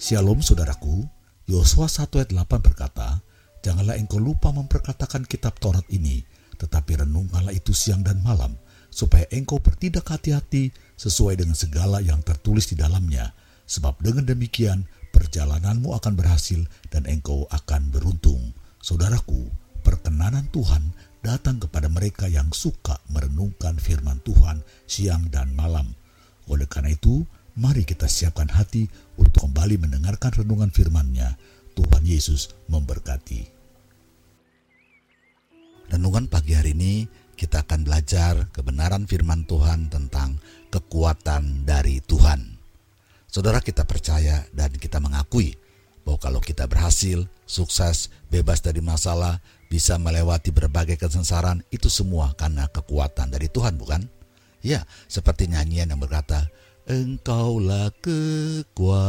Shalom saudaraku, Yosua 1 ayat 8 berkata, Janganlah engkau lupa memperkatakan kitab Taurat ini, tetapi renungkanlah itu siang dan malam, supaya engkau bertindak hati-hati sesuai dengan segala yang tertulis di dalamnya. Sebab dengan demikian, perjalananmu akan berhasil dan engkau akan beruntung. Saudaraku, perkenanan Tuhan datang kepada mereka yang suka merenungkan firman Tuhan siang dan malam. Oleh karena itu, Mari kita siapkan hati untuk kembali mendengarkan renungan firman-Nya. Tuhan Yesus memberkati. Renungan pagi hari ini kita akan belajar kebenaran firman Tuhan tentang kekuatan dari Tuhan. Saudara kita percaya dan kita mengakui bahwa kalau kita berhasil, sukses, bebas dari masalah, bisa melewati berbagai kesengsaraan, itu semua karena kekuatan dari Tuhan, bukan? Ya, seperti nyanyian yang berkata, Engkaulah kekuatanku,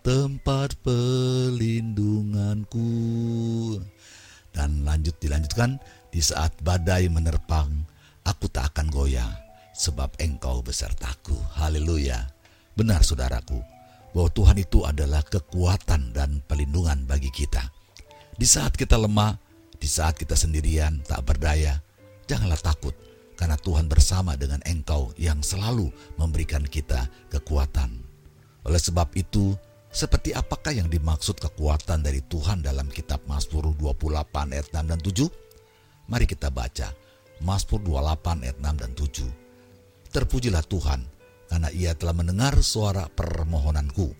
tempat pelindunganku. Dan lanjut dilanjutkan, di saat badai menerpang, aku tak akan goyah, sebab engkau besertaku. Haleluya. Benar saudaraku, bahwa Tuhan itu adalah kekuatan dan pelindungan bagi kita. Di saat kita lemah, di saat kita sendirian, tak berdaya, janganlah takut karena Tuhan bersama dengan engkau yang selalu memberikan kita kekuatan. Oleh sebab itu, seperti apakah yang dimaksud kekuatan dari Tuhan dalam kitab Mazmur 28 ayat 6 dan 7? Mari kita baca Mazmur 28 ayat 6 dan 7. Terpujilah Tuhan, karena ia telah mendengar suara permohonanku.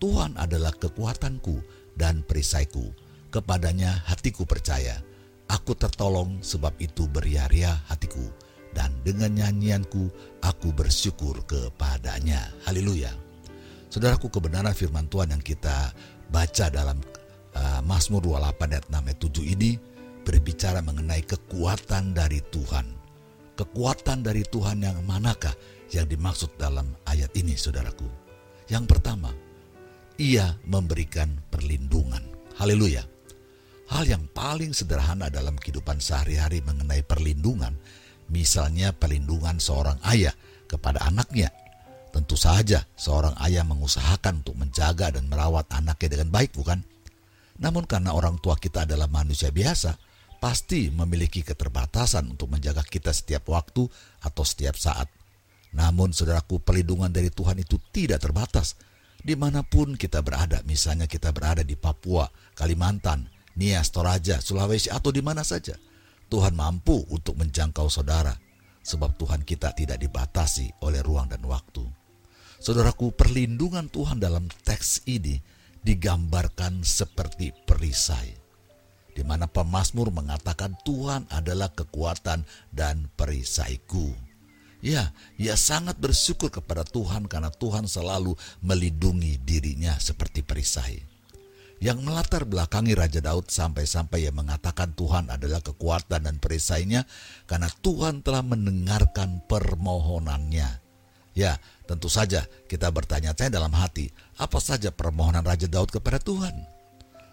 Tuhan adalah kekuatanku dan perisaiku. Kepadanya hatiku percaya. Aku tertolong sebab itu beria-ria hatiku dan dengan nyanyianku aku bersyukur kepadanya. Haleluya. Saudaraku kebenaran firman Tuhan yang kita baca dalam uh, Mazmur 28 ayat 6 ayat 7 ini berbicara mengenai kekuatan dari Tuhan. Kekuatan dari Tuhan yang manakah yang dimaksud dalam ayat ini saudaraku? Yang pertama, ia memberikan perlindungan. Haleluya. Hal yang paling sederhana dalam kehidupan sehari-hari mengenai perlindungan misalnya perlindungan seorang ayah kepada anaknya. Tentu saja seorang ayah mengusahakan untuk menjaga dan merawat anaknya dengan baik, bukan? Namun karena orang tua kita adalah manusia biasa, pasti memiliki keterbatasan untuk menjaga kita setiap waktu atau setiap saat. Namun saudaraku, perlindungan dari Tuhan itu tidak terbatas. Di mana pun kita berada, misalnya kita berada di Papua, Kalimantan, Nias, Toraja, Sulawesi, atau di mana saja – Tuhan mampu untuk menjangkau saudara, sebab Tuhan kita tidak dibatasi oleh ruang dan waktu. Saudaraku, perlindungan Tuhan dalam teks ini digambarkan seperti perisai, di mana pemazmur mengatakan Tuhan adalah kekuatan dan perisaiku. Ya, ia sangat bersyukur kepada Tuhan karena Tuhan selalu melindungi dirinya seperti perisai yang melatar belakangi Raja Daud sampai-sampai ia mengatakan Tuhan adalah kekuatan dan perisainya karena Tuhan telah mendengarkan permohonannya. Ya, tentu saja kita bertanya-tanya dalam hati, apa saja permohonan Raja Daud kepada Tuhan?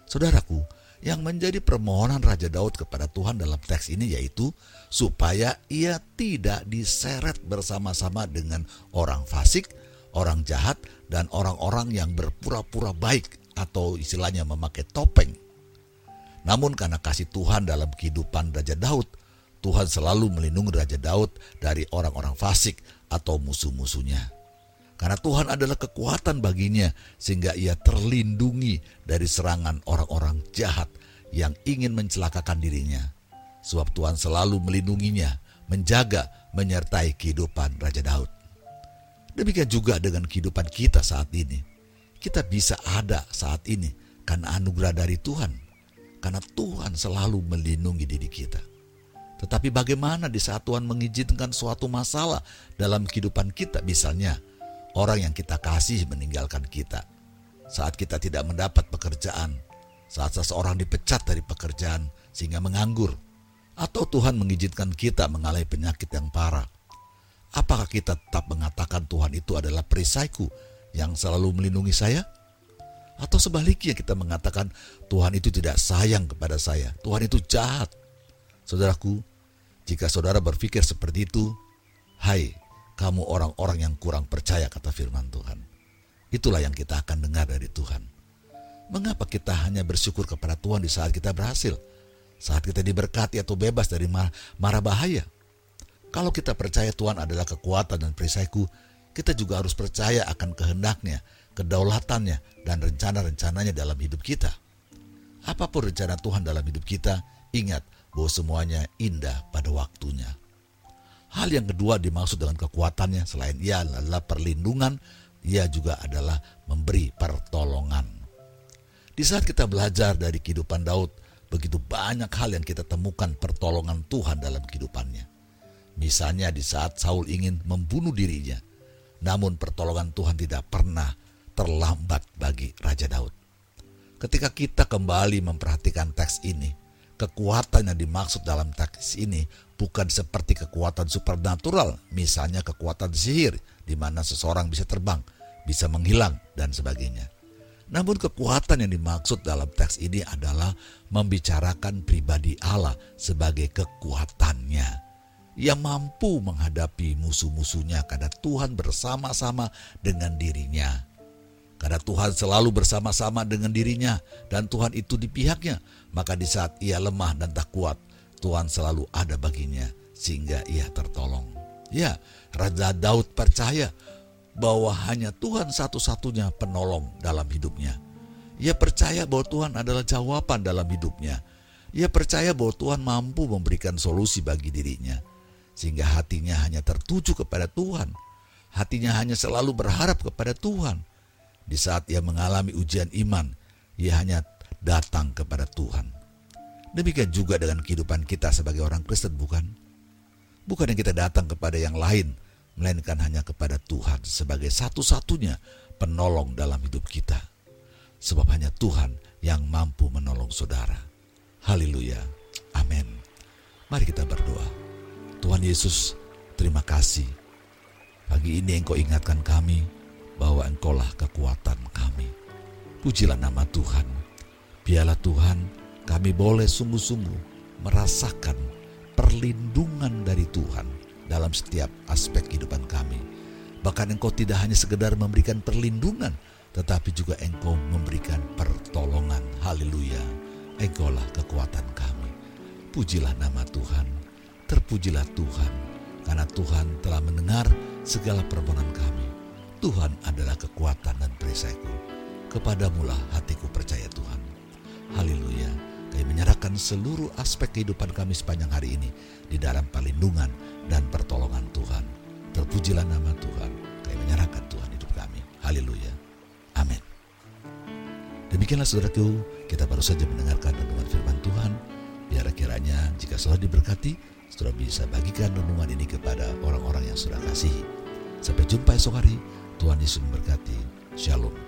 Saudaraku, yang menjadi permohonan Raja Daud kepada Tuhan dalam teks ini yaitu supaya ia tidak diseret bersama-sama dengan orang fasik, orang jahat, dan orang-orang yang berpura-pura baik atau istilahnya memakai topeng. Namun karena kasih Tuhan dalam kehidupan Raja Daud, Tuhan selalu melindungi Raja Daud dari orang-orang fasik atau musuh-musuhnya. Karena Tuhan adalah kekuatan baginya sehingga ia terlindungi dari serangan orang-orang jahat yang ingin mencelakakan dirinya. Sebab Tuhan selalu melindunginya, menjaga, menyertai kehidupan Raja Daud. Demikian juga dengan kehidupan kita saat ini kita bisa ada saat ini karena anugerah dari Tuhan. Karena Tuhan selalu melindungi diri kita. Tetapi bagaimana di saat Tuhan mengizinkan suatu masalah dalam kehidupan kita misalnya orang yang kita kasih meninggalkan kita. Saat kita tidak mendapat pekerjaan, saat seseorang dipecat dari pekerjaan sehingga menganggur, atau Tuhan mengizinkan kita mengalami penyakit yang parah. Apakah kita tetap mengatakan Tuhan itu adalah perisaiku yang selalu melindungi saya? Atau sebaliknya kita mengatakan Tuhan itu tidak sayang kepada saya, Tuhan itu jahat. Saudaraku, jika saudara berpikir seperti itu, hai, kamu orang-orang yang kurang percaya kata firman Tuhan. Itulah yang kita akan dengar dari Tuhan. Mengapa kita hanya bersyukur kepada Tuhan di saat kita berhasil? Saat kita diberkati atau bebas dari marah bahaya? Kalau kita percaya Tuhan adalah kekuatan dan perisaiku, kita juga harus percaya akan kehendaknya, kedaulatannya, dan rencana-rencananya dalam hidup kita. Apa pun rencana Tuhan dalam hidup kita, ingat bahwa semuanya indah pada waktunya. Hal yang kedua dimaksud dengan kekuatannya selain ia adalah perlindungan, ia juga adalah memberi pertolongan. Di saat kita belajar dari kehidupan Daud, begitu banyak hal yang kita temukan pertolongan Tuhan dalam kehidupannya. Misalnya di saat Saul ingin membunuh dirinya, namun pertolongan Tuhan tidak pernah terlambat bagi Raja Daud. Ketika kita kembali memperhatikan teks ini, kekuatan yang dimaksud dalam teks ini bukan seperti kekuatan supernatural, misalnya kekuatan sihir, di mana seseorang bisa terbang, bisa menghilang, dan sebagainya. Namun kekuatan yang dimaksud dalam teks ini adalah membicarakan pribadi Allah sebagai kekuatannya ia mampu menghadapi musuh-musuhnya karena Tuhan bersama-sama dengan dirinya. Karena Tuhan selalu bersama-sama dengan dirinya dan Tuhan itu di pihaknya, maka di saat ia lemah dan tak kuat, Tuhan selalu ada baginya sehingga ia tertolong. Ya, Raja Daud percaya bahwa hanya Tuhan satu-satunya penolong dalam hidupnya. Ia percaya bahwa Tuhan adalah jawaban dalam hidupnya. Ia percaya bahwa Tuhan mampu memberikan solusi bagi dirinya sehingga hatinya hanya tertuju kepada Tuhan. Hatinya hanya selalu berharap kepada Tuhan. Di saat ia mengalami ujian iman, ia hanya datang kepada Tuhan. Demikian juga dengan kehidupan kita sebagai orang Kristen, bukan? Bukan yang kita datang kepada yang lain, melainkan hanya kepada Tuhan sebagai satu-satunya penolong dalam hidup kita. Sebab hanya Tuhan yang mampu menolong saudara. Haleluya. Amin. Mari kita berdoa. Tuhan Yesus, terima kasih. Pagi ini Engkau ingatkan kami bahwa Engkaulah kekuatan kami. Pujilah nama Tuhan. Biarlah Tuhan kami boleh sungguh-sungguh merasakan perlindungan dari Tuhan dalam setiap aspek kehidupan kami. Bahkan Engkau tidak hanya sekedar memberikan perlindungan, tetapi juga Engkau memberikan pertolongan. Haleluya. Engkaulah kekuatan kami. Pujilah nama Tuhan. Terpujilah Tuhan, karena Tuhan telah mendengar segala permohonan kami. Tuhan adalah kekuatan dan perisaiku. Kepadamulah hatiku percaya Tuhan. Haleluya. Kami menyerahkan seluruh aspek kehidupan kami sepanjang hari ini di dalam perlindungan dan pertolongan Tuhan. Terpujilah nama Tuhan. Kami menyerahkan Tuhan hidup kami. Haleluya. Amin. Demikianlah saudaraku, kita baru saja mendengarkan renungan firman Tuhan. Biar kiranya jika sudah diberkati, sudah bisa bagikan renungan ini kepada orang-orang yang sudah kasihi. Sampai jumpa esok hari. Tuhan Yesus memberkati. Shalom.